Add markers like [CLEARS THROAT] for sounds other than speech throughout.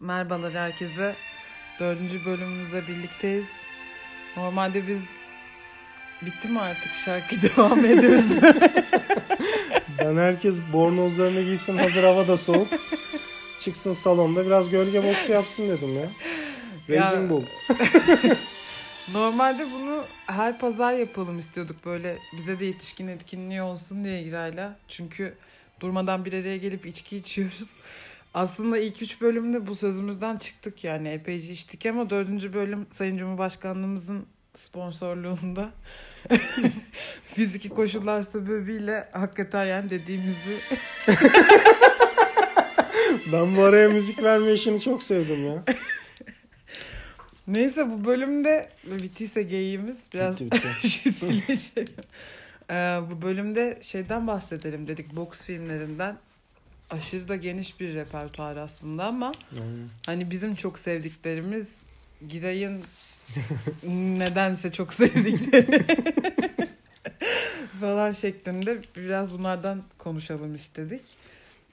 Merhabalar herkese. Dördüncü bölümümüzde birlikteyiz. Normalde biz bitti mi artık şarkı [LAUGHS] devam ediyoruz. [LAUGHS] Ben herkes bornozlarını giysin hazır hava da soğuk. Çıksın salonda biraz gölge boksu yapsın dedim ya. Raging Ya- Bull. [LAUGHS] Normalde bunu her pazar yapalım istiyorduk böyle bize de yetişkin etkinliği olsun diye Giray'la. Çünkü durmadan bir araya gelip içki içiyoruz. Aslında ilk üç bölümde bu sözümüzden çıktık yani epeyce içtik ama dördüncü bölüm Sayın Cumhurbaşkanlığımızın sponsorluğunda [LAUGHS] fiziki koşullar sebebiyle hakikaten yani dediğimizi [LAUGHS] Ben bu araya müzik verme işini çok sevdim ya. Neyse bu bölümde bittiyse geyiğimiz biraz Bitti, bitti. [LAUGHS] ciddileşelim. Ee, bu bölümde şeyden bahsedelim dedik boks filmlerinden. Aşırı da geniş bir repertuar aslında ama Aynen. hani bizim çok sevdiklerimiz Giray'ın [LAUGHS] nedense çok sevdikleri [LAUGHS] falan şeklinde biraz bunlardan konuşalım istedik.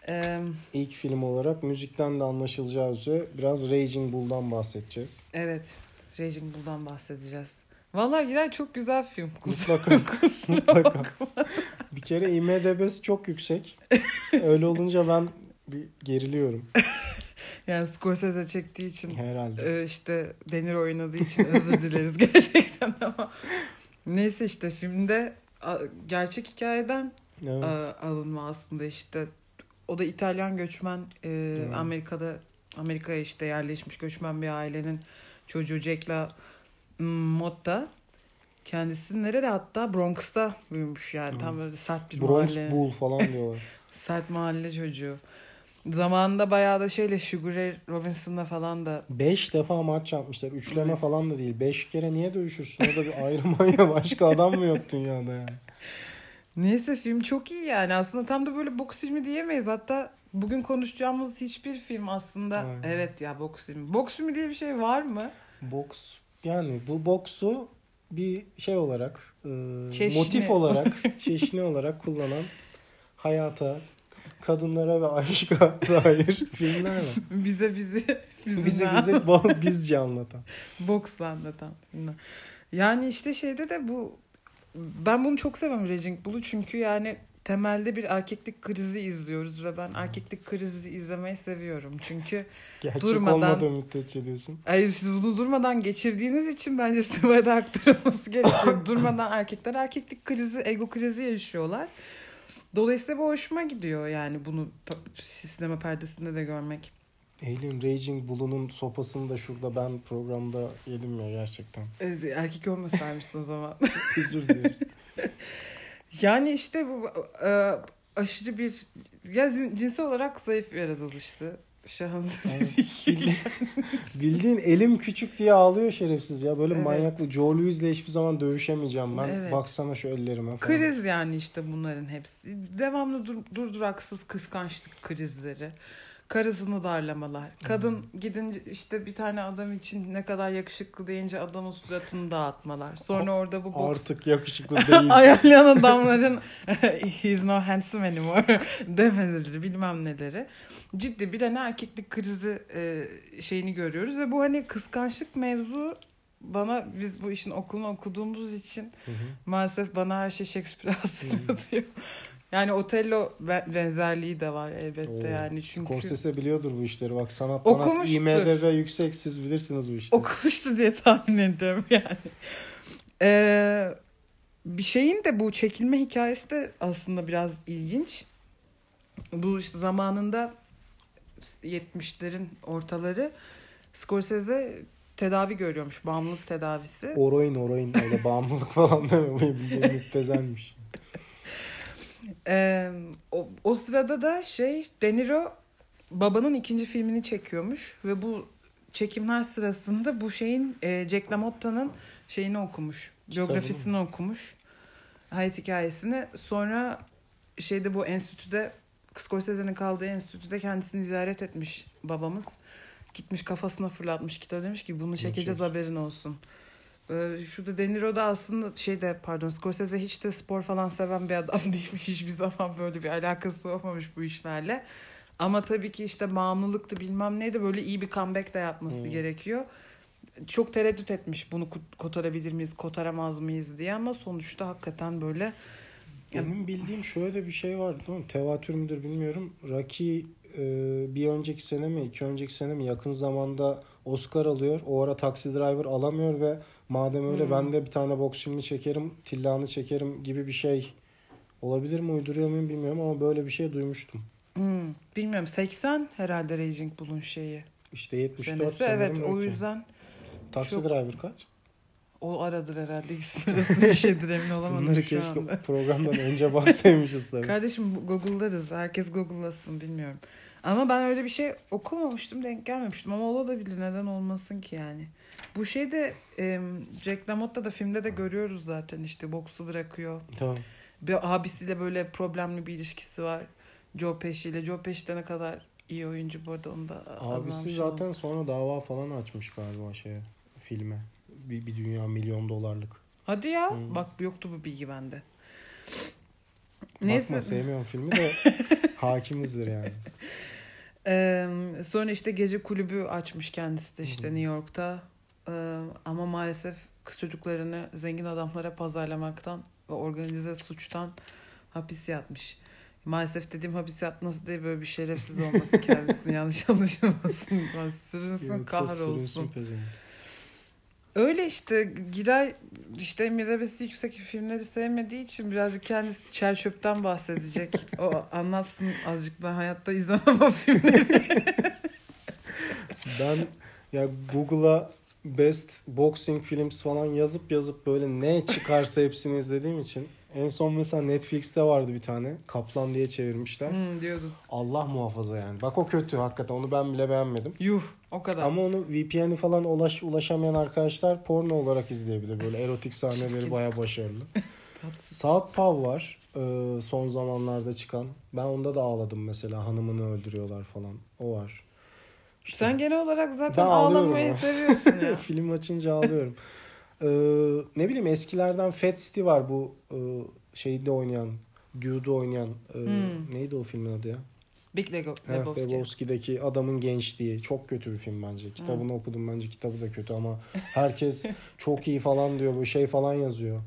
Ee, İlk film olarak müzikten de anlaşılacağı üzere biraz Raging Bull'dan bahsedeceğiz. evet Raging Bull'dan bahsedeceğiz. Vallahi Giray çok güzel film. Kusura, Mutlaka. [LAUGHS] kusura Mutlaka. bakma. [LAUGHS] Bir kere IMDB'si çok yüksek. Öyle olunca ben bir geriliyorum [LAUGHS] Yani Scorsese çektiği için herhalde. e, işte Denir oynadığı için özür dileriz gerçekten ama neyse işte filmde a, gerçek hikayeden Evet. a, alınma aslında işte o da İtalyan göçmen e, Evet. Amerika'da Amerika'ya işte yerleşmiş göçmen bir ailenin çocuğu Jack'la Motta kendisi nerede hatta Bronx'ta büyümüş yani tam böyle sert bir Bronx mahalle. Bull [LAUGHS] falan diyorlar. Sert mahalle çocuğu. Zamanında bayağı da şeyle Sugar Ray Robinson'la falan da Beş defa maç yapmışlar. Üçleme falan da değil. Beş kere niye dövüşürsün? O da bir ayrıma ya. Başka adam mı yok dünyada yani? Neyse film çok iyi yani aslında tam da böyle boks filmi diyemeyiz. Hatta bugün konuşacağımız hiçbir film aslında Aynen. evet ya boks filmi. Boks filmi diye bir şey var mı? Boks yani bu boksu bir şey olarak e, Çeşni. motif olarak [LAUGHS] çeşni olarak kullanan hayata kadınlara ve aşka [LAUGHS] dair filmler var. Bize bizi bizi bizi bo- bizce anlatan. [LAUGHS] boksla anlatan filmler. Yani işte şeyde de bu ben bunu çok seviyorum Raging Bull'u çünkü yani temelde bir erkeklik krizi izliyoruz ve ben erkeklik krizi izlemeyi seviyorum. Çünkü [LAUGHS] Gerçek Durmadan- olmadığı müddetçe diyorsun. Hayır işte bunu durmadan geçirdiğiniz için bence [LAUGHS] sinemaya da aktarılması gerekiyor. [LAUGHS] durmadan erkekler erkeklik krizi, ego krizi yaşıyorlar. Dolayısıyla bu hoşuma gidiyor yani bunu sinema perdesinde de görmek. Alien Raging Bull'un sopasını da şurada ben programda yedim ya gerçekten. Ee, Erkek olmasaymışsın o zaman. Özür dileriz. Yani işte bu e, aşırı bir ya cinsel olarak zayıf bir yaratılıştı. Şahan [LAUGHS] Yani [LAUGHS] bildi- bildiğin elim küçük diye ağlıyor şerefsiz ya. Böyle Evet. manyaklı. Joe Louis'le hiçbir zaman dövüşemeyeceğim ben. Evet. Baksana şu ellerime falan. Kriz yani işte bunların hepsi. Devamlı dur, durduraksız kıskançlık krizleri. Karısını darlamalar. Kadın gidince işte bir tane adam için ne kadar yakışıklı deyince adamın suratını dağıtmalar. Sonra orada bu boks Artık yakışıklı [LAUGHS] değil. ayarlayan adamların [LAUGHS] he's no handsome anymore [LAUGHS] demeleri bilmem neleri. Ciddi bir hani erkeklik krizi e, şeyini görüyoruz ve bu hani kıskançlık mevzu bana biz bu işin okulunu okuduğumuz için Hı hı. Maalesef bana her şey Shakespeare hatırlatıyor. Yani Otello be- benzerliği de var elbette Oo, yani çünkü Scorsese biliyordur bu işleri. Bak sanat Okumuştur. IMDB yüksek siz bilirsiniz bu işleri. okumuştu diye tahmin ediyorum yani. Ee, bir şeyin de bu çekilme hikayesi de aslında biraz ilginç. Bu işte zamanında 70'lerin ortaları Scorsese tedavi görüyormuş. Bağımlılık tedavisi. Oroin oroin öyle bağımlılık falan deme. Bu [LAUGHS] müptezelmiş. Ee, o, o sırada da şey De Niro babanın ikinci filmini çekiyormuş ve bu çekimler sırasında bu şeyin e, Jack LaMotta'nın şeyini okumuş. Biyografisini okumuş. Hayat hikayesini. Sonra şeyde bu enstitüde Scorsese'nin kaldığı enstitüde kendisini ziyaret etmiş babamız. Gitmiş kafasına fırlatmış kitap demiş ki bunu çekeceğiz çek. haberin olsun. Ee, şurada De Niro da aslında şeyde pardon Scorsese hiç de spor falan seven bir adam [LAUGHS] değilmiş. Hiçbir zaman böyle bir alakası olmamış bu işlerle. Ama tabii ki işte bağımlılıktı bilmem neydi böyle iyi bir comeback de yapması Hmm. gerekiyor. Çok tereddüt etmiş bunu kotarabilir miyiz, kotaramaz mıyız diye ama sonuçta hakikaten böyle Benim bildiğim şöyle de bir şey var değil mi? Tevatür müdür bilmiyorum. Rocky e, bir önceki sene mi iki önceki sene mi yakın zamanda Oscar alıyor. O ara Taxi Driver alamıyor ve madem öyle Hmm. ben de bir tane boks filmi çekerim, Tilla'nı çekerim gibi bir şey olabilir mi uyduruyor muyum bilmiyorum ama böyle bir şey duymuştum. hmm, bilmiyorum 80 herhalde Raging Bull'un şeyi. İşte 74 Senesi. sanırım Evet o yüzden Taxi çok- Driver kaç? o aradır herhalde ikisinin arası bir şeydir emin [LAUGHS] olamadım Bunları şu keşke anda. [LAUGHS] programdan önce bahseymişiz tabii. Kardeşim Google'larız. Herkes Google'lasın bilmiyorum. Ama ben öyle bir şey okumamıştım, denk gelmemiştim. Ama olabilir. Neden olmasın ki yani. Bu şeyde e, Jack LaMotta da filmde de görüyoruz zaten işte boksu bırakıyor. Tamam. Bir abisiyle böyle problemli bir ilişkisi var. Joe Pesci ile. Joe Pesci de ne kadar iyi oyuncu bu arada onu da Abisi zaten sonra dava falan açmış galiba şeye filme. Bir, bir dünya milyon dolarlık. Hadi ya. Hmm. Bak yoktu bu bilgi bende. Bakma sevmiyorum filmi de [LAUGHS] hakimizdir yani. Ee, sonra işte gece kulübü açmış kendisi de işte. New York'ta. Ee, ama maalesef kız çocuklarını zengin adamlara pazarlamaktan ve organize suçtan hapis yatmış. Maalesef dediğim hapis yatması değil böyle bir şerefsiz olması [LAUGHS] kendisini yanlış anlaşılmasın. Sürünsün Yoksa kahrolsun. sürünsün. Öyle işte Giray işte mirabesi yüksek filmleri sevmediği için birazcık kendisi çer çöpten bahsedecek. o anlatsın azıcık ben hayatta izlemem o filmleri. Ben ya Google'a best boxing films falan yazıp yazıp böyle ne çıkarsa [LAUGHS] hepsini izlediğim için en son mesela Netflix'te vardı bir tane. Kaplan diye çevirmişler. hmm, diyordun. Allah muhafaza yani. Bak o kötü hakikaten onu ben bile beğenmedim. Yuh o kadar. Ama onu VPN'i falan ulaş, ulaşamayan arkadaşlar porno olarak izleyebilir. Böyle erotik sahneleri baya başarılı. [LAUGHS] Southpaw var e, son zamanlarda çıkan. Ben onda da ağladım mesela. Hanımını öldürüyorlar falan. O var. İşte Sen genel olarak zaten Ben ağlamayı ama. seviyorsun ya. [LAUGHS] film açınca ağlıyorum. E, ne bileyim eskilerden Fat City var bu e, şeyde oynayan, Dude'u oynayan. e, Hmm. Neydi o filmin adı ya? Big Lego. Heh, Lebowski. Lebowski'deki adamın gençliği. Çok kötü bir film bence. Kitabını okudum bence kitabı da kötü ama herkes [LAUGHS] çok iyi falan diyor. Bu şey falan yazıyor.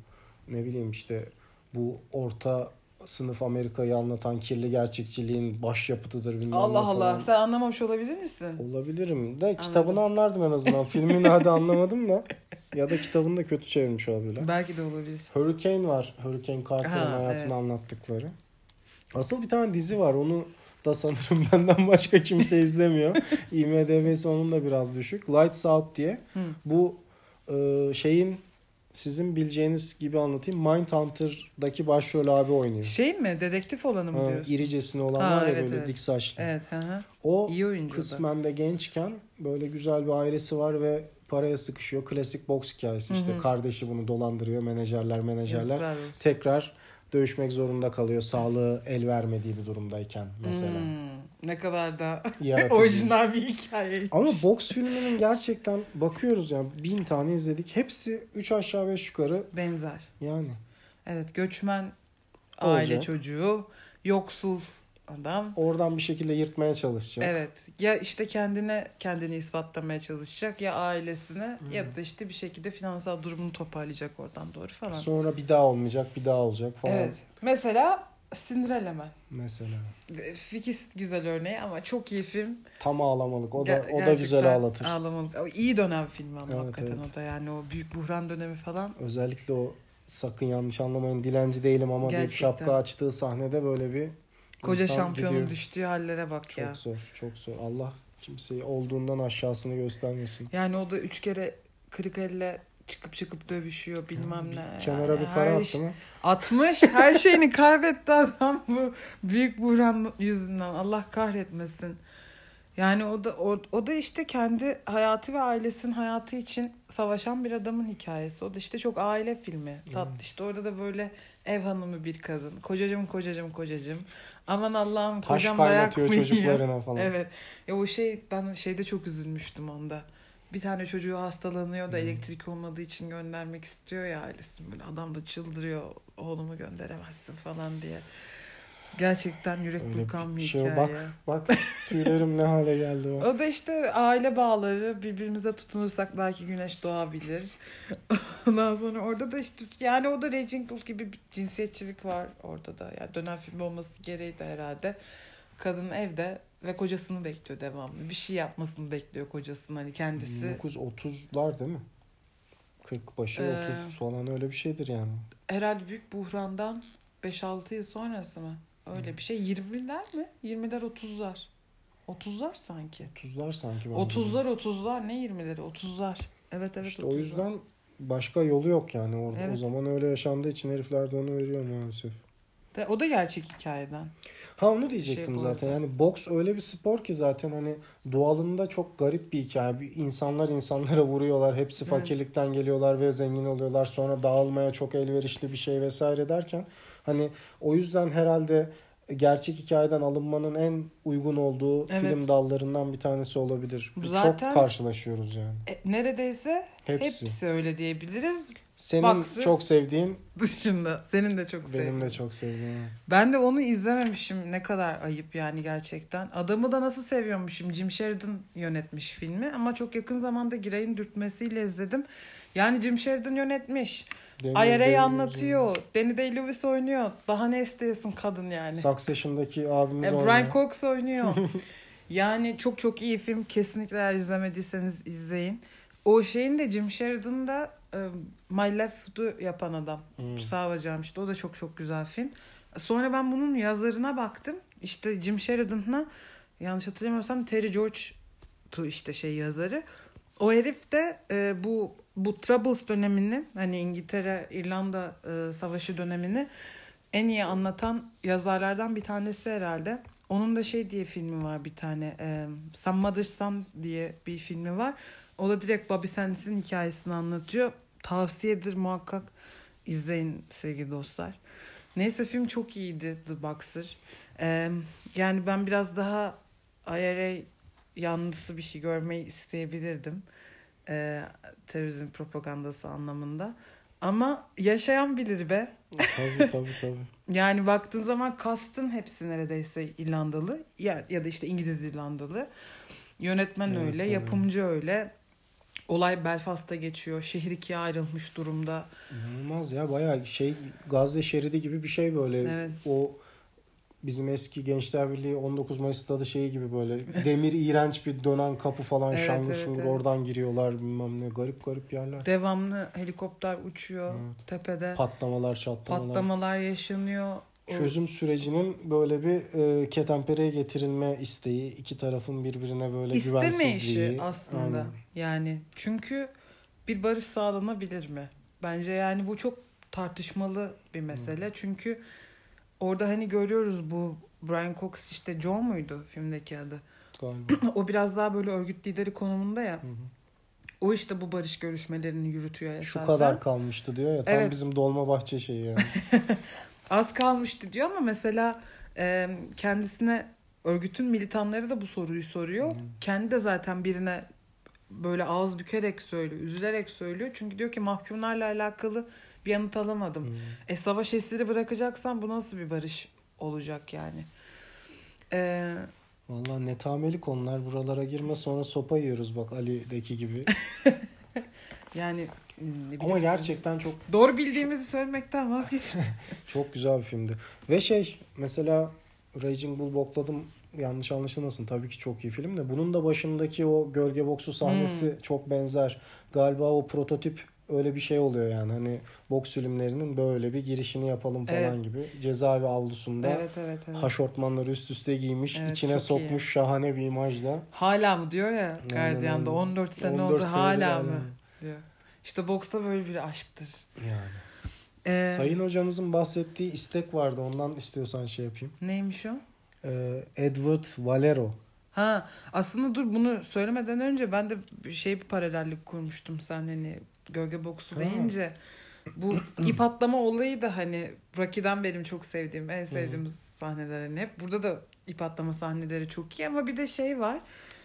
Ne bileyim işte bu orta sınıf Amerika'yı anlatan kirli gerçekçiliğin başyapıtıdır bilmem Allah ne Allah. falan. Sen anlamamış olabilir misin? Olabilirim de kitabını anlardım en azından. Filmini hadi anlamadım da. Ya da kitabını da kötü çevirmiş olabilirler. Belki de olabilir. Hurricane var. Hurricane Carter'ın Ha, hayatını evet. anlattıkları. Asıl bir tane dizi var. Onu da sanırım [LAUGHS] benden başka kimse izlemiyor. [LAUGHS] IMDb'si onun da biraz düşük. Lights Out diye. Hı. Bu e, şeyin sizin bileceğiniz gibi anlatayım. Mindhunter'daki başrol abi oynuyor. Şey mi? Dedektif olanı mı Ha, diyorsun? iricesine olan Ha, var ya evet, böyle evet. dik saçlı. Evet. Hı hı. O İyi da. kısmen de gençken böyle güzel bir ailesi var ve paraya sıkışıyor. Klasik boks hikayesi işte. Hı hı. Kardeşi bunu dolandırıyor. Menajerler menajerler. Tekrar dövüşmek zorunda kalıyor. Sağlığı el vermediği bir durumdayken mesela. Hmm, ne kadar da [LAUGHS] orijinal bir hikaye. Ama boks filminin gerçekten bakıyoruz yani bin tane izledik. Hepsi 3 aşağı 5 yukarı Benzer. yani. Evet göçmen Olacak. aile çocuğu, yoksul adam. Oradan bir şekilde yırtmaya çalışacak. Evet. Ya işte kendine kendini ispatlamaya çalışacak ya ailesine Hmm. ya da işte bir şekilde finansal durumunu toparlayacak oradan doğru falan. Sonra bir daha olmayacak, bir daha olacak falan. Evet. Mesela Cinderella Man. Mesela. Fikis güzel örneği ama çok iyi film. Tam ağlamalık. O da Ger- o da güzel ağlatır. Ağlamalık. O iyi dönem filmi ama Evet, hakikaten evet. o da yani o büyük buhran dönemi falan. Özellikle o sakın yanlış anlamayın dilenci değilim ama deyip Gerçekten. şapka açtığı sahnede böyle bir Koca insan şampiyonun gidiyor. düştüğü hallere bak Çok ya. zor, çok zor. Allah kimseyi olduğundan aşağısını göstermesin. Yani o da üç kere kırık elle çıkıp çıkıp dövüşüyor bilmem Bir ne. Kenara Yani bir para attı iş- mı? 60 her şeyini kaybetti adam bu büyük buhran yüzünden Allah kahretmesin. Yani o da o, o da işte kendi hayatı ve ailesinin hayatı için savaşan bir adamın hikayesi. O da işte çok aile filmi. Tatlı Evet. işte orada da böyle ev hanımı bir kadın. Kocacım kocacım kocacım. Aman Allah'ım Taş kocam dayak mı çocuklarına falan. Evet. Ya o şey ben şeyde çok üzülmüştüm onda. Bir tane çocuğu hastalanıyor da Hmm. elektrik olmadığı için göndermek istiyor ya ailesi. Böyle adam da çıldırıyor oğlumu gönderemezsin falan diye. Gerçekten yürek Öyle burkan bir bir şey hikaye. bak. Bak tüylerim ne hale geldi. Bak. O da işte aile bağları birbirimize tutunursak belki güneş doğabilir. [LAUGHS] Ondan sonra orada da işte yani o da Raging Bull gibi bir cinsiyetçilik var orada da. Yani dönem film olması gereği de herhalde. Kadın evde ve kocasını bekliyor devamlı. Bir şey yapmasını bekliyor kocasının hani kendisi. 1930'lar değil mi? 40 başı Ee, 30 falan öyle bir şeydir yani. Herhalde büyük buhrandan 5-6 yıl sonrası mı? Öyle bir şey. 20'ler mi? 20'ler 30'lar. 30'lar sanki. 30'lar sanki. bence de. 30'lar 30'lar ne 20'leri 30'lar. Evet evet. İşte 30'lar. o yüzden başka yolu yok yani orada. O Evet. zaman öyle yaşandığı için herifler de onu veriyor maalesef. De- O da gerçek hikayeden. Ha onu diyecektim Şey zaten. arada. Yani boks öyle bir spor ki zaten hani doğalında çok garip bir hikaye. İnsanlar insanlara vuruyorlar. Hepsi Evet. fakirlikten geliyorlar ve zengin oluyorlar. Sonra dağılmaya çok elverişli bir şey vesaire derken hani o yüzden herhalde gerçek hikayeden alınmanın en uygun olduğu Evet. film dallarından bir tanesi olabilir. Zaten- Çok karşılaşıyoruz yani. E, neredeyse Hepsi. hepsi. öyle diyebiliriz Senin Box'ı- çok sevdiğin, dışında. Senin de çok benim sevdiğin. de çok sevdiğim. Ben de onu izlememişim. Ne kadar ayıp yani gerçekten. Adamı da nasıl seviyormuşum. Jim Sheridan yönetmiş filmi ama çok yakın zamanda Giray'ın dürtmesiyle izledim. Yani Jim Sheridan yönetmiş. IRA'yı anlatıyor. Danny Day-Lewis oynuyor. Daha ne isteyesin kadın yani. Succession'daki abimiz E, oynuyor. Brian Cox oynuyor. [LAUGHS] yani çok çok iyi film. Kesinlikle eğer izlemediyseniz izleyin. O şeyin de Jim Sheridan'da e, My Left'u yapan adam. Hmm. Sağ bacağım işte. O da çok çok güzel film. Sonra ben bunun yazarına baktım. İşte Jim Sheridan'la yanlış hatırlamıyorsam Terry George'tu işte şey yazarı. O herif de e, bu bu Troubles dönemini hani İngiltere İrlanda e, savaşı dönemini en iyi anlatan yazarlardan bir tanesi herhalde. Onun da şey diye filmi var bir tane. E, Some Mother's Son diye bir filmi var. O da direkt Bobby Sands'in hikayesini anlatıyor. Tavsiyedir muhakkak izleyin sevgili dostlar. Neyse film çok iyiydi The Boxer. E, yani ben biraz daha IRA yanlısı bir şey görmeyi isteyebilirdim. E, terörizm propagandası anlamında. Ama yaşayan bilir be. tabii tabii tabii. Yani baktığın zaman kastın hepsi neredeyse İrlandalı ya, ya da işte İngiliz İrlandalı. Yönetmen Evet, öyle, öyle. yapımcı öyle. Olay Belfast'ta geçiyor. Şehir ikiye ayrılmış durumda. İnanılmaz ya bayağı şey Gazze şeridi gibi bir şey böyle. Evet. O bizim eski Gençler Birliği 19 Mayıs stadı şeyi gibi böyle demir iğrenç bir dönen kapı falan Evet, şanlı evet, şuur evet. oradan giriyorlar bilmem ne garip garip yerler. Devamlı helikopter uçuyor Evet. tepede. Patlamalar çatlamalar. Patlamalar yaşanıyor. Çözüm sürecinin böyle bir e, ketenpereye getirilme isteği, iki tarafın birbirine böyle İsteme güvensizliği. işi aslında. Aynen. Yani çünkü bir barış sağlanabilir mi? Bence yani bu çok tartışmalı bir mesele. Çünkü orada hani görüyoruz bu Brian Cox işte Joe muydu filmdeki adı? Galiba. [CLEARS THROAT] o biraz daha böyle örgüt lideri konumunda ya. Hı hı. O işte bu barış görüşmelerini yürütüyor esasen. Şu kadar kalmıştı diyor ya tam Evet. bizim Dolmabahçe şeyi yani. [LAUGHS] Az kalmıştı diyor ama mesela e, kendisine örgütün militanları da bu soruyu soruyor. Hı. Kendi de zaten birine böyle ağız bükerek söylüyor, üzülerek söylüyor. Çünkü diyor ki mahkumlarla alakalı bir yanıt alamadım. Hmm. E savaş esiri bırakacaksan bu nasıl bir barış olacak yani? E, Vallahi netameli konular buralara girme sonra sopa yiyoruz bak Ali'deki gibi. [LAUGHS] yani hmm, ne Ama gerçekten çok doğru bildiğimizi söylemekten vazgeçme. [LAUGHS] çok güzel bir filmdi. Ve şey mesela Raging Bull bokladım yanlış anlaşılmasın tabii ki çok iyi film de bunun da başındaki o gölge boksu sahnesi Hmm. çok benzer. Galiba o prototip öyle bir şey oluyor yani hani boks filmlerinin böyle bir girişini yapalım falan Evet. gibi. Cezaevi avlusunda evet evet evet. haşortmanları üst üste giymiş Evet, içine sokmuş şahane bir imajla. Hala mı diyor ya Gardiyan'da aynen. 14 sene 14 oldu hala mı diyor. İşte boksta böyle bir aşktır. Yani. Ee, Sayın hocamızın bahsettiği istek vardı. Ondan istiyorsan şey yapayım. Neymiş o? Ee, Edward Valero. Ha aslında dur bunu söylemeden önce ben de şey bir paralellik kurmuştum sen hani gölge boksu deyince. Bu [CLEARS THROAT] ip atlama olayı da hani Rocky'den benim çok sevdiğim, en sevdiğimiz sahneler hani hep. Burada da ip atlama sahneleri çok iyi ama bir de şey var.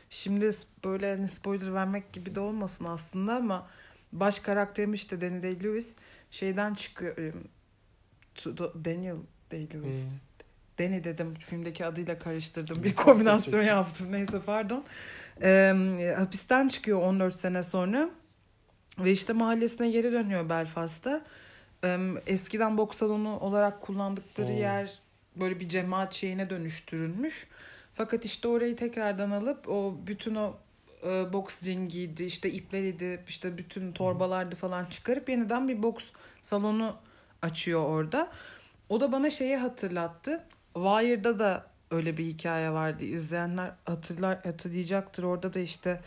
Şimdi böyle hani spoiler vermek gibi de olmasın aslında ama baş karakterimiz işte Danny Day-Lewis şeyden çıkıyor. Daniel Day-Lewis. Deni dedim filmdeki adıyla karıştırdım. Bir kombinasyon [LAUGHS] yaptım. Neyse pardon. Ee, hapisten çıkıyor 14 sene sonra. Ve işte mahallesine geri dönüyor Belfast'ta. Eskiden boks salonu olarak kullandıkları Oo. yer böyle bir cemaat şeyine dönüştürülmüş. Fakat işte orayı tekrardan alıp o bütün o e, boks ringiydi, işte ipleriydi, işte bütün torbalardı falan çıkarıp yeniden bir boks salonu açıyor orada. O da bana şeyi hatırlattı. Wire'da da öyle bir hikaye vardı. İzleyenler hatırlar hatırlayacaktır. Orada da işte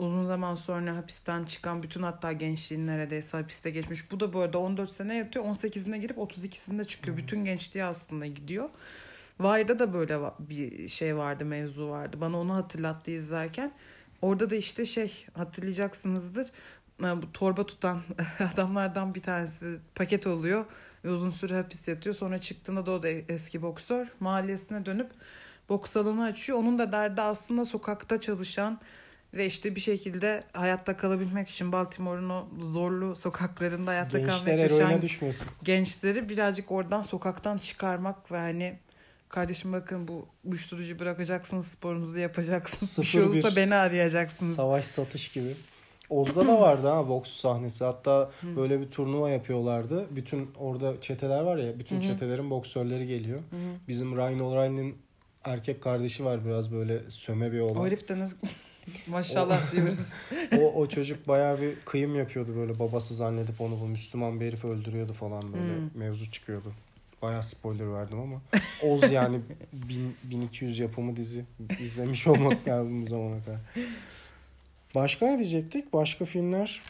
uzun zaman sonra hapisten çıkan bütün hatta gençliğin neredeyse hapiste geçmiş. Bu da bu arada 14 sene yatıyor. 18'ine girip 32'sinde çıkıyor. Bütün gençliği aslında gidiyor. Wire'da da böyle bir şey vardı, mevzu vardı. Bana onu hatırlattı izlerken. Orada da işte şey hatırlayacaksınızdır. e, Bu torba tutan [LAUGHS] adamlardan bir tanesi paket oluyor ve uzun süre hapis yatıyor. Sonra çıktığında da o da eski boksör mahallesine dönüp boks salonu açıyor. Onun da derdi aslında sokakta çalışan ve işte bir şekilde hayatta kalabilmek için Baltimore'un o zorlu sokaklarında hayatta kalmaya Gençler çalışan eroine düşmesin. gençleri birazcık oradan sokaktan çıkarmak ve hani kardeşim bakın bu uyuşturucu bırakacaksınız sporunuzu yapacaksınız. bir şey Sıfır bir olursa beni arayacaksınız. Savaş satış gibi. Oz'da da vardı ha boks sahnesi. Hatta Hı. böyle bir turnuva yapıyorlardı. Bütün orada çeteler var ya. Bütün Hı çetelerin boksörleri geliyor. Hı. Bizim Ryan O'Reilly'nin erkek kardeşi var biraz böyle söme bir O olan. herif de nasıl... [LAUGHS] Maşallah diyoruz. [LAUGHS] o, o çocuk bayağı bir kıyım yapıyordu böyle babası zannedip onu bu Müslüman bir herif öldürüyordu falan böyle Hmm. mevzu çıkıyordu. Bayağı spoiler verdim ama Oz yani [LAUGHS] bin- 1200 yapımı dizi izlemiş olmak lazım bu zamana kadar. Başka ne diyecektik? Başka filmler?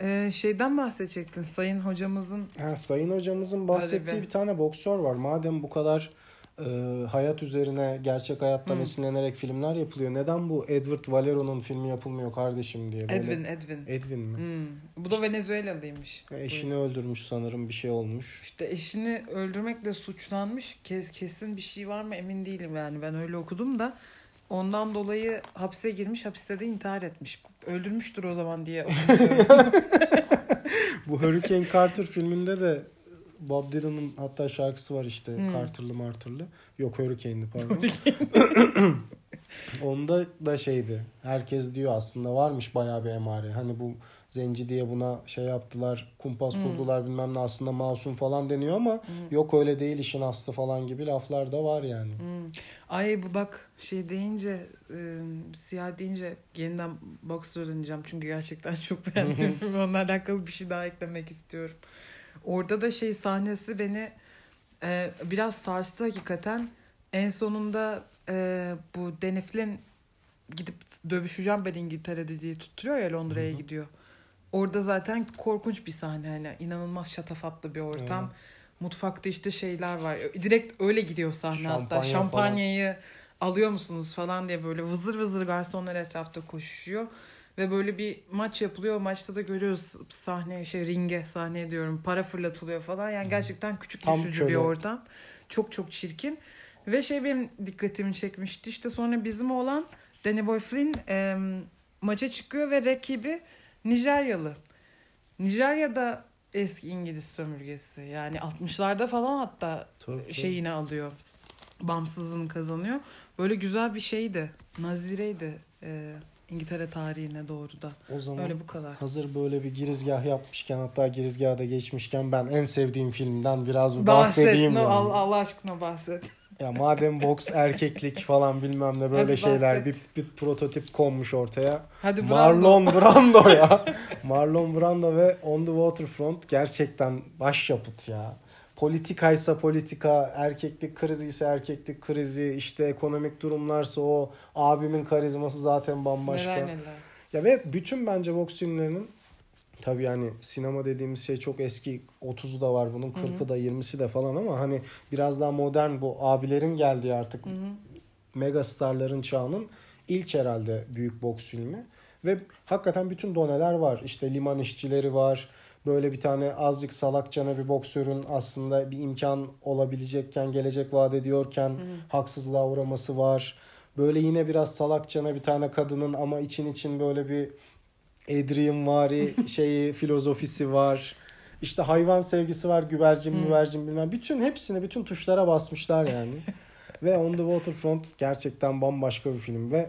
Ee, şeyden bahsedecektin. Sayın hocamızın Ha, Sayın hocamızın bahsettiği bir tane boksör var. Madem bu kadar e, hayat üzerine gerçek hayattan Hı. esinlenerek filmler yapılıyor. Neden bu Edward Valero'nun filmi yapılmıyor kardeşim diye. Böyle... Edwin, Edwin. Edwin mi? Hmm. Bu da Venezuelalıymış. E, Eşini öldürmüş sanırım bir şey olmuş. İşte eşini öldürmekle suçlanmış. Kes, kesin bir şey var mı emin değilim yani. Ben öyle okudum da. Ondan dolayı hapse girmiş. Hapiste de intihar etmiş. Öldürmüştür o zaman diye. [LAUGHS] Bu Hurricane Carter filminde de Bob Dylan'ın hatta şarkısı var işte Hmm. Carter'lı Marter'lı. Yok Hurricane'li pardon. [LAUGHS] Onda da şeydi. Herkes diyor aslında varmış bayağı bir emare. Hani bu zenci diye buna şey yaptılar, kumpas Hmm. kurdular bilmem ne aslında masum falan deniyor ama yok öyle değil işin aslı falan gibi laflar da var yani. Hmm. Ay bu bak şey deyince e, siyah deyince yeniden boxer deneyeceğim. Çünkü gerçekten çok beğendim. [LAUGHS] Onunla alakalı bir şey daha eklemek istiyorum. Orada da şey sahnesi beni e, biraz sarstı hakikaten. En sonunda e, bu Danny Flynn gidip dövüşeceğim ben İngiltere'de diye tutturuyor ya Londra'ya Hı hı. gidiyor. Orada zaten korkunç bir sahne hani inanılmaz şatafatlı bir ortam. Evet. Mutfakta işte şeyler var. Direkt öyle gidiyor sahne hatta. Şampanya Şampanyayı alıyor musunuz falan diye böyle vızır vızır garsonlar etrafta koşuyor. Ve böyle bir maç yapılıyor. Maçta da görüyoruz sahneye şey ringe sahneye diyorum para fırlatılıyor falan. Yani gerçekten küçük Tam düşücü köle. bir ortam. Çok çok çirkin. Ve şey benim dikkatimi çekmişti. İşte sonra bizim olan Danny Boy Flynn e, maça çıkıyor ve rakibi Nijeryalı. Nijerya'da eski İngiliz sömürgesi. Yani 60'larda falan hatta Tabii, şeyini alıyor. Bağımsızlığını kazanıyor. Böyle güzel bir şeydi. Nazireydi e, İngiltere tarihine doğru da. O zaman Öyle bu kadar. hazır böyle bir girizgah yapmışken hatta girizgahda geçmişken ben en sevdiğim filmden biraz bir Bahset. bahsedeyim. No, yani. Allah, Allah aşkına bahset. Ya madem boks [LAUGHS] erkeklik falan bilmem ne böyle Hadi şeyler bir, bahset. bir prototip konmuş ortaya. Hadi Brando. Marlon [LAUGHS] Brando ya. Marlon Brando ve On the Waterfront gerçekten başyapıt ya. Politikaysa politika, erkeklik krizi ise erkeklik krizi, işte ekonomik durumlarsa o abimin karizması zaten bambaşka. Neler neler. Ya ve bütün bence boks filmlerinin tabii yani sinema dediğimiz şey çok eski 30'u da var bunun 40'ı da 20'si de falan ama hani biraz daha modern bu abilerin geldiği artık Hı hı. mega starların çağının ilk herhalde büyük boks filmi. Ve hakikaten bütün doneler var. İşte liman işçileri var. Böyle bir tane azıcık salakçana bir boksörün aslında bir imkan olabilecekken, gelecek vaat ediyorken haksızlığa uğraması var. Böyle yine biraz salakçana bir tane kadının ama için için böyle bir Adrian vari [LAUGHS] şeyi filozofisi var. işte hayvan sevgisi var, güvercin, Hı. müvercin bilmem. Bütün hepsini bütün tuşlara basmışlar yani. [LAUGHS] ve On the Waterfront gerçekten bambaşka bir film ve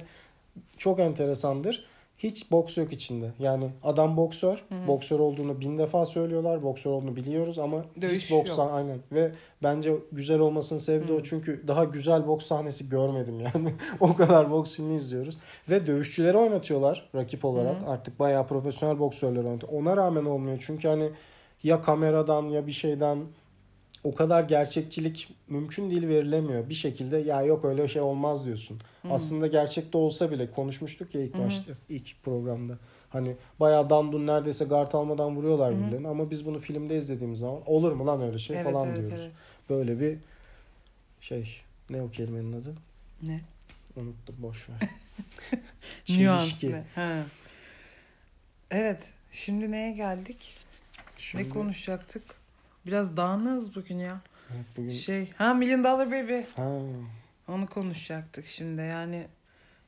çok enteresandır. Hiç boks yok içinde. Yani adam boksör. Hı. Boksör olduğunu bin defa söylüyorlar. Boksör olduğunu biliyoruz ama Dövüş hiç boks yok. aynen. Ve bence güzel olmasının sebebi de o. Çünkü daha güzel boks sahnesi görmedim yani. [LAUGHS] o kadar boks filmi izliyoruz. Ve dövüşçüleri oynatıyorlar rakip olarak. Hı. Artık bayağı profesyonel boksörler oynatıyor. Ona rağmen olmuyor. Çünkü hani ya kameradan ya bir şeyden o kadar gerçekçilik mümkün değil verilemiyor. Bir şekilde ya yok öyle şey olmaz diyorsun. Hı. Aslında gerçekte olsa bile konuşmuştuk ya ilk Hı hı. başta ilk programda. Hani bayağı dandun neredeyse guard almadan vuruyorlar Hı hı. birbirlerini ama biz bunu filmde izlediğimiz zaman olur mu lan öyle şey Evet, falan evet, diyoruz. evet. Böyle bir şey ne o kelimenin adı? Ne? Unuttum boş ver. Nüans [LAUGHS] Çelişki. ne? Ha. Evet. Şimdi neye geldik? Şimdi- Ne konuşacaktık? Biraz dağınığız bugün ya. Evet, bugün Şey, ha Million Dollar Baby. ha, Onu konuşacaktık şimdi. Yani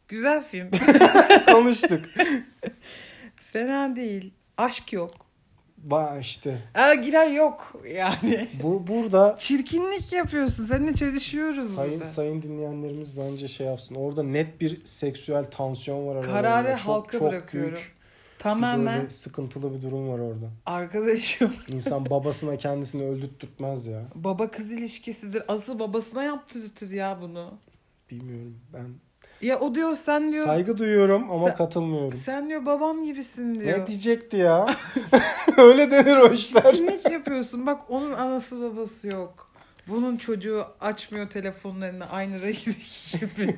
güzel film. [LAUGHS] [LAUGHS] konuştuk. Fena değil. Aşk yok. Ba işte Aa, giren yok yani. bu burada Çirkinlik yapıyorsun. Seninle çelişiyoruz sayın, burada. sayın dinleyenlerimiz bence şey yapsın. Orada net bir seksüel tansiyon var aralarında. Kararı Çok- halka çok bırakıyorum. büyük bir Tamamen böyle sıkıntılı bir durum var orada. arkadaşım. [LAUGHS] İnsan babasına kendisini öldürtmez ya. Baba kız ilişkisidir. Asıl babasına yaptırtır ya bunu. Bilmiyorum ben. Ya o diyor sen diyor. Saygı duyuyorum ama Sen- katılmıyorum. Sen diyor babam gibisin diyor. Ne diyecekti ya? [LAUGHS] [LAUGHS] Öyle denir o işler. Çirkinlik yapıyorsun. Bak onun anası babası yok. Bunun çocuğu açmıyor telefonlarını aynı renkteki gibi.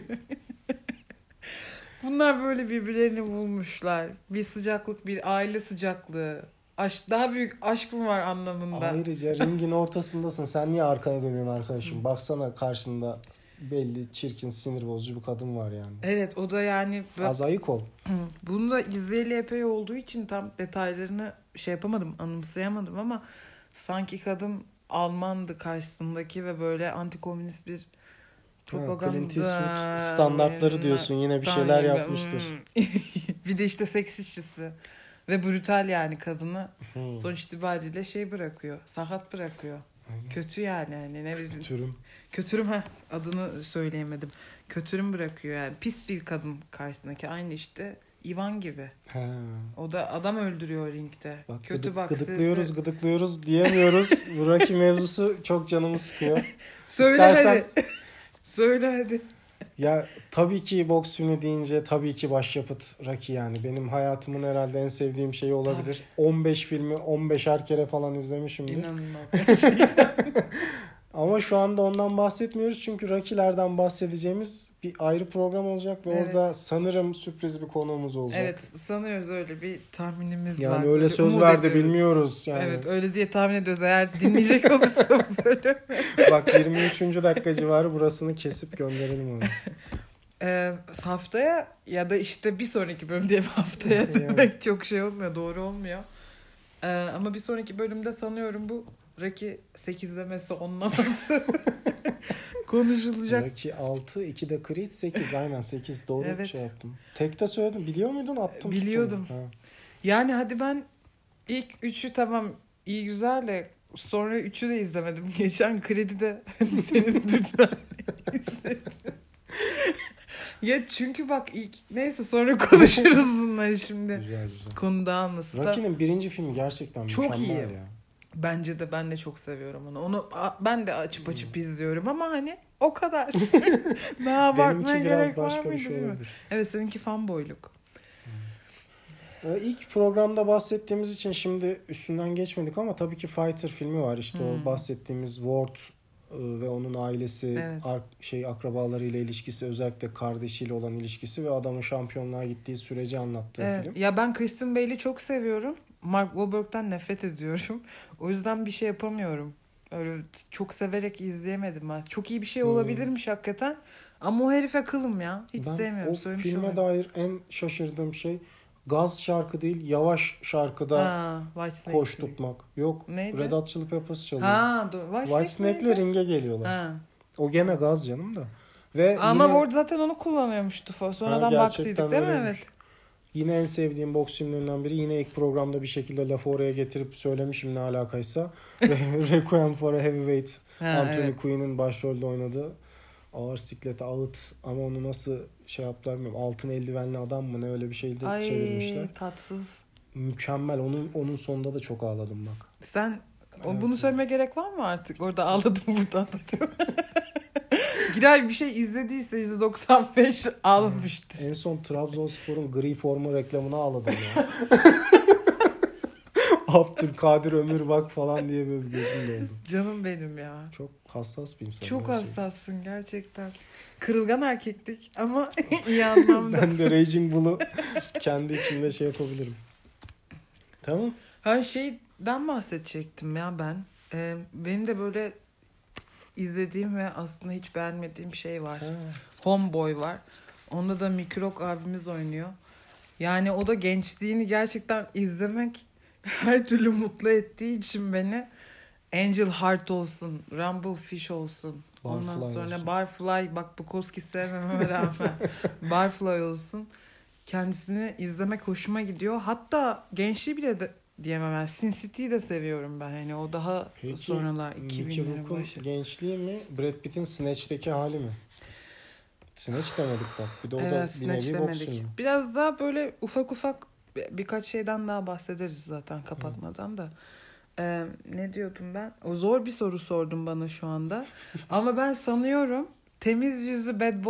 Bunlar böyle birbirlerini bulmuşlar. Bir sıcaklık, bir aile sıcaklığı. Aşk, daha büyük aşk mı var anlamında? Ayrıca ringin ortasındasın. Sen niye arkana dönüyorsun arkadaşım? Baksana karşında belli çirkin sinir bozucu bir kadın var yani. Evet o da yani Az ayık ol. bunu da izleyeli epey olduğu için tam detaylarını şey yapamadım anımsayamadım ama sanki kadın Almandı karşısındaki ve böyle antikomünist bir propaganda. Clint Eastwood standartları diyorsun yine bir şeyler yapmıştır. hmm. [LAUGHS] bir de işte seks işçisi. Ve brutal yani kadını Hmm. sonuç itibariyle şey bırakıyor. Sakat bırakıyor. Aynen. Kötü yani hani ne bizim. Türüm. Kötürüm ha adını söyleyemedim. Kötürüm bırakıyor yani. Pis bir kadın karşısındaki aynı işte Ivan gibi. Ha. O da adam öldürüyor ringde. Bak, Kötü gıdık, bak gıdıklıyoruz sesi. gıdıklıyoruz diyemiyoruz. [LAUGHS] Bu Rocky mevzusu çok canımı sıkıyor. Söyle İstersen- hadi. Söyle hadi. Ya tabii ki boks filmi deyince tabii ki başyapıt Rocky yani. Benim hayatımın herhalde en sevdiğim şey olabilir. 15 filmi 15'er kere falan izlemişimdir. İnanılmaz. [LAUGHS] Ama şu anda ondan bahsetmiyoruz çünkü Rocky'lerden bahsedeceğimiz bir ayrı program olacak ve Evet. orada sanırım sürpriz bir konuğumuz olacak. evet sanıyoruz öyle bir tahminimiz var. Yani öyle söz umut verdi ediyoruz. bilmiyoruz yani. Evet öyle diye tahmin ediyoruz. Eğer dinleyecek [LAUGHS] olursa böyle. Bak 23. dakika civarı burasını kesip gönderelim onu. [LAUGHS] Ee, haftaya ya da işte bir sonraki bölüm diye haftaya [LAUGHS] Yani. demek çok şey olmuyor. Doğru olmuyor. Ee, ama bir sonraki bölümde sanıyorum bu Rocky 8'lemesi onlaması [LAUGHS] konuşulacak. Rocky 6, 2 de Creed 8 aynen 8 doğru Evet. şey yaptım. Tekte söyledim biliyor muydun attım. Biliyordum. Ha. Yani hadi ben ilk üçü tamam iyi güzel de sonra üçü de izlemedim. [LAUGHS] Geçen kredide [LAUGHS] senin tutman Ya çünkü bak ilk neyse sonra konuşuruz bunları şimdi. Güzel güzel. Konu dağılmasın. Da- Rocky'nin birinci filmi gerçekten Çok mükemmel iyi. ya. Bence de ben de çok seviyorum onu. Onu ben de açıp açıp izliyorum ama hani o kadar. [LAUGHS] [LAUGHS] Daha abartmaya Benimki biraz gerek var başka bir mıydı şey bilmiyorum. olabilir. Evet seninki fanboyluk. Ee, İlk programda bahsettiğimiz için şimdi üstünden geçmedik ama tabii ki Fighter filmi var. İşte Hmm. o bahsettiğimiz Ward e, ve onun ailesi, Evet. ar- şey akrabalarıyla ilişkisi, özellikle kardeşiyle olan ilişkisi ve adamın şampiyonluğa gittiği süreci anlattığı Evet. film. Ya ben Kristen Bale'i çok seviyorum. Mark Wahlberg'den nefret ediyorum. [LAUGHS] O yüzden bir şey yapamıyorum. Öyle çok severek izleyemedim ben. Çok iyi bir şey Hmm. olabilirmiş hakikaten. Ama o herife kılım ya. Hiç ben sevmiyorum. o Söylemiş filme olayım. dair en şaşırdığım şey gaz şarkı değil, yavaş şarkıda Ha, koş tutmak. Yok, Neydi? Red Hot Chili Peppers çalıyor. Ha, do- White, White Snake Snake'le ringe geliyorlar. Ha. O gene gaz canım da. Ve Ama yine- Ward zaten onu kullanıyormuştu. Sonradan Ha, baktıydık değil mi? Evet. Yine en sevdiğim boks filmlerinden biri. Yine ilk programda bir şekilde lafı oraya getirip söylemişim ne alakaysa. [LAUGHS] Requiem for a Heavyweight. Ha, Anthony evet. Quinn'in başrolde oynadığı ağır siklete ağıt ama onu nasıl şey yaptılar bilmiyorum. Altın eldivenli adam mı ne öyle bir şeyde çevirmişler. Ay tatsız. Mükemmel. Onun onun sonunda da çok ağladım bak. Sen Evet, bunu evet. söyleme gerek var mı artık? Orada ağladım burada anlatıyorum. [LAUGHS] Giray bir şey izlediyse %95 ağlamıştır. En son Trabzonspor'un gri forma reklamına ağladım ya. [LAUGHS] Abdülkadir Ömür bak falan diye böyle gözüm doldu. Canım benim ya. Çok hassas bir insan. Çok gerçekten. hassassın gerçekten. Kırılgan erkeklik ama [LAUGHS] iyi anlamda. Ben de Raging Bull'u kendi içimde şey yapabilirim. Tamam. Ha şeyden bahsedecektim ya ben. Ee, benim de böyle izlediğim ve aslında hiç beğenmediğim şey var. Ha. Homeboy var. Onda da Mikrok abimiz oynuyor. Yani o da gençliğini gerçekten izlemek [LAUGHS] her türlü mutlu ettiği için beni Angel Heart olsun, Rumble Fish olsun. Ondan Barfly sonra olsun. Barfly bak Bukowski sevmememe rağmen [LAUGHS] Barfly olsun. Kendisini izlemek hoşuma gidiyor. Hatta gençliği bile de diyemem. Yani Sin City'yi de seviyorum ben. Hani o daha Peki, sonralar Mickey 2000'lerin Rourke'un başı. gençliği mi? Brad Pitt'in Snatch'teki hali mi? Snatch demedik bak. Bir de o da Evet, bir Snatch nevi demedik. Biraz daha böyle ufak ufak bir- birkaç şeyden daha bahsederiz zaten kapatmadan da. Ee, ne diyordum ben? O zor bir soru sordum bana şu anda. [LAUGHS] Ama ben sanıyorum temiz yüzlü bad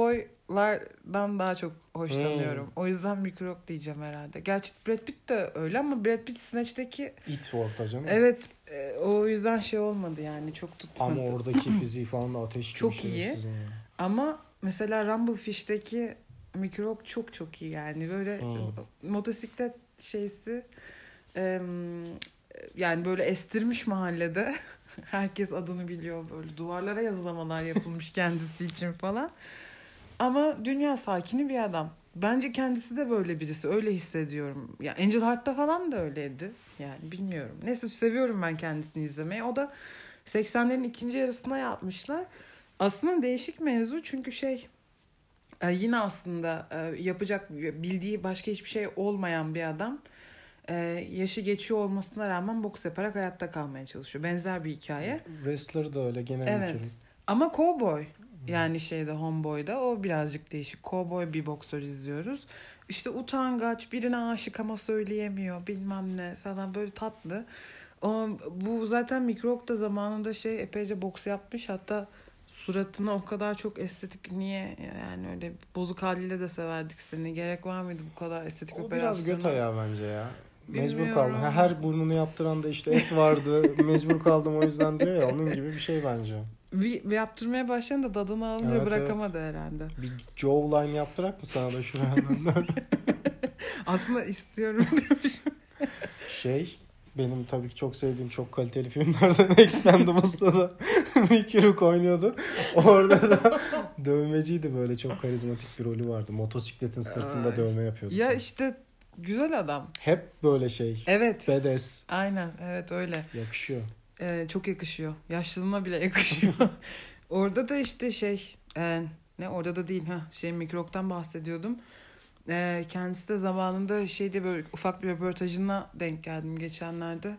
boylardan daha çok hoşlanıyorum. Hmm. O yüzden mikrok diyeceğim herhalde. Gerçi Brad Pitt de öyle ama Brad Pitt Snatch'teki It orta canım. evet e, o yüzden şey olmadı yani çok tutmadı. Ama oradaki [CLEARS THROAT] fiziği falan da ateş Çok iyi. şerefsizin ya. Ama mesela Rumblefish'teki mikrok çok çok iyi yani böyle Hmm. motosiklet şeysi yani böyle estirmiş mahallede [LAUGHS] herkes adını biliyor böyle duvarlara yazılamalar yapılmış kendisi için falan ama dünya sakini bir adam. Bence kendisi de böyle birisi. Öyle hissediyorum. Ya Angel Heart'ta falan da öyleydi. Yani bilmiyorum. Neyse seviyorum ben kendisini izlemeyi. O da 80'lerin ikinci yarısına yapmışlar. Aslında değişik mevzu. Çünkü şey e, yine aslında e, yapacak bildiği başka hiçbir şey olmayan bir adam e, yaşı geçiyor olmasına rağmen boks yaparak hayatta kalmaya çalışıyor. Benzer bir hikaye. Wrestler da öyle genel Evet. Ama cowboy yani şeyde homeboy'da o birazcık değişik. Cowboy bir boksör izliyoruz. İşte utangaç birine aşık ama söyleyemiyor bilmem ne falan böyle tatlı. O, bu zaten Mikrok da zamanında şey epeyce boks yapmış hatta suratına o kadar çok estetik niye yani öyle bozuk haliyle de severdik seni. Gerek var mıydı bu kadar estetik O biraz operasyona? göt ayağı bence ya. Mecbur Bilmiyorum. kaldım. Her burnunu yaptıran da işte et vardı. [LAUGHS] Mecbur kaldım o yüzden diyor ya. Onun gibi bir şey bence. Bir, bir yaptırmaya başlayan da tadını alınca Evet, bırakamadı herhalde. Bir Joe line yaptırak mı sana da şuraya? [LAUGHS] Aslında istiyorum demiş. şey benim tabii ki çok sevdiğim çok kaliteli filmlerden [LAUGHS] Expendables'ta da [LAUGHS] Mickey Rourke oynuyordu. Orada da dövmeciydi böyle çok karizmatik bir rolü vardı. Motosikletin sırtında Ay. dövme yapıyordu. Ya işte güzel adam. Hep böyle şey. Evet. Badass. Aynen evet öyle. Yakışıyor. Ee, çok yakışıyor. Yaşlılığına bile yakışıyor. [LAUGHS] orada da işte şey e, ne orada da değil ha şey mikroktan bahsediyordum. Ee, kendisi de zamanında şeyde böyle ufak bir röportajına denk geldim geçenlerde.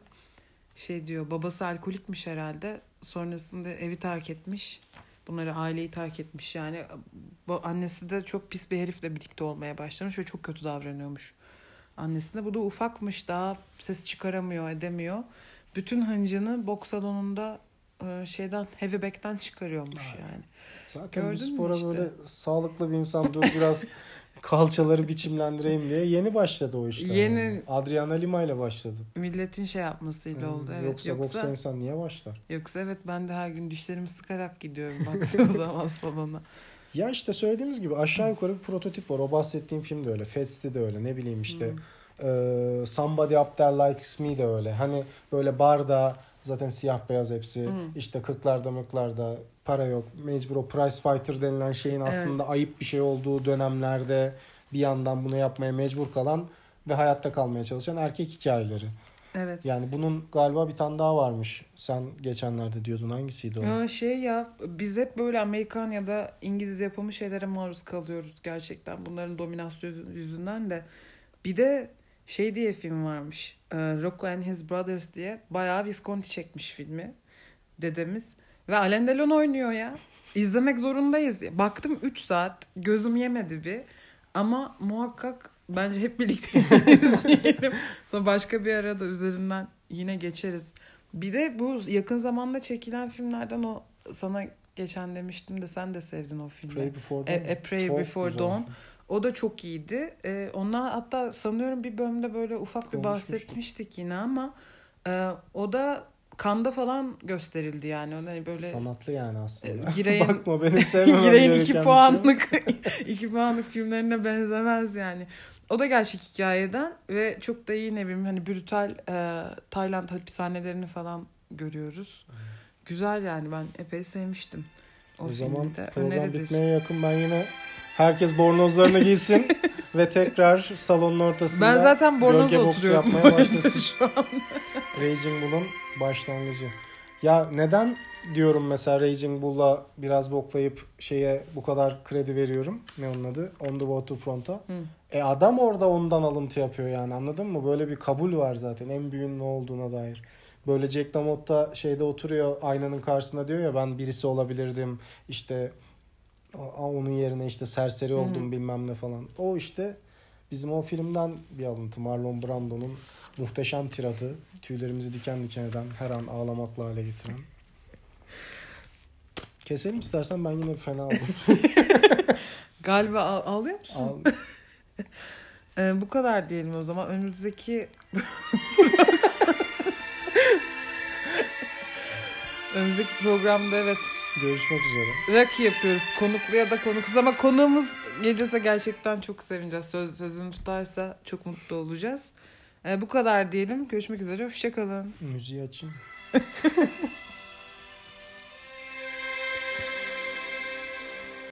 Şey diyor babası alkolikmiş herhalde. Sonrasında evi terk etmiş. Bunları aileyi terk etmiş yani. Annesi de çok pis bir herifle birlikte olmaya başlamış ve çok kötü davranıyormuş annesine. Bu da ufakmış daha ses çıkaramıyor edemiyor. Bütün hıncını boks salonunda e, şeyden heavyback'ten çıkarıyormuş Ay. yani. Zaten Gördün bu spora işte? böyle sağlıklı bir insan dur biraz [LAUGHS] kalçaları biçimlendireyim diye yeni başladı o işler. Yeni- yani. Adriana Lima ile başladı. Milletin şey yapmasıyla Hmm, oldu. Evet. Yoksa, Yoksa, boksa insan niye başlar? yoksa evet ben de her gün dişlerimi sıkarak gidiyorum [LAUGHS] baktığım zaman salona. Ya işte söylediğimiz gibi aşağı yukarı bir prototip var. O bahsettiğim film de öyle. Fets'ti de öyle. Ne bileyim işte. Hmm. Eee, Somebody Up There Likes Me de öyle. Hani böyle barda zaten siyah beyaz hepsi. Hmm. İşte kırklarda mırklarda para yok. Mecbur o price fighter denilen şeyin aslında ayıp bir şey olduğu dönemlerde bir yandan bunu yapmaya mecbur kalan ve hayatta kalmaya çalışan erkek hikayeleri. Evet. Yani bunun galiba bir tane daha varmış. Sen geçenlerde diyordun hangisiydi o? Ya şey ya biz hep böyle Amerikan ya da İngiliz yapımı şeylere maruz kalıyoruz gerçekten. Bunların dominasyonu yüzünden de Bir de şey diye film varmış. E, Rocco and His Brothers diye. Bayağı Visconti çekmiş filmi. Dedemiz. Ve Alain Delon oynuyor ya. İzlemek zorundayız. Baktım 3 saat. Gözüm yemedi bir. Ama muhakkak bence hep birlikte [LAUGHS] izleyelim. Sonra başka bir arada üzerinden yine geçeriz. Bir de bu yakın zamanda çekilen filmlerden o sana geçen demiştim de sen de sevdin o filmi. Pray Before A, Dawn. A Pray Çok Before Dawn. film. O da çok iyiydi. Ee, ondan hatta sanıyorum bir bölümde böyle ufak bir bahsetmiştik yine ama e, o da Kanda falan gösterildi yani. Hani böyle Sanatlı yani aslında. E, Girey'in- [LAUGHS] Bakma benim sevmemem [LAUGHS] Girey'in iki şey. puanlık [LAUGHS] iki puanlık filmlerine benzemez yani. O da gerçek hikayeden ve çok da iyi ne bileyim hani brutal e, Tayland hapishanelerini falan görüyoruz. Güzel yani ben epey sevmiştim. O, O, zaman program bitmeye yakın ben yine herkes bornozlarını giysin [LAUGHS] ve tekrar salonun ortasında Ben zaten bornozla oturuyorum. yapmaya başlasın. şu an. [LAUGHS] Raging Bull'un başlangıcı. Ya neden diyorum mesela Raging Bull'la biraz boklayıp şeye bu kadar kredi veriyorum. Ne onun adı? On the Waterfront'a. Hı. E adam orada ondan alıntı yapıyor yani anladın mı? Böyle bir kabul var zaten en büyüğün ne olduğuna dair. Böyle Jack LaMotta şeyde oturuyor aynanın karşısında diyor ya ben birisi olabilirdim. İşte onun yerine işte serseri oldum bilmem ne falan. O işte bizim o filmden bir alıntı. Marlon Brando'nun muhteşem tiradı. Tüylerimizi diken diken eden, her an ağlamakla hale getiren. Keselim istersen ben yine fena oldum. [LAUGHS] Galiba ağ- ağlıyor musun? Ağ- [LAUGHS] Ee, bu kadar diyelim o zaman. Önümüzdeki [LAUGHS] Önümüzdeki programda evet Görüşmek üzere. Rocky yapıyoruz. Konuklu ya da konuksuz ama konuğumuz gelirse gerçekten çok sevineceğiz. Söz, sözünü tutarsa çok mutlu olacağız. Ee, bu kadar diyelim. Görüşmek üzere. Hoşçakalın. Müziği açayım. [LAUGHS]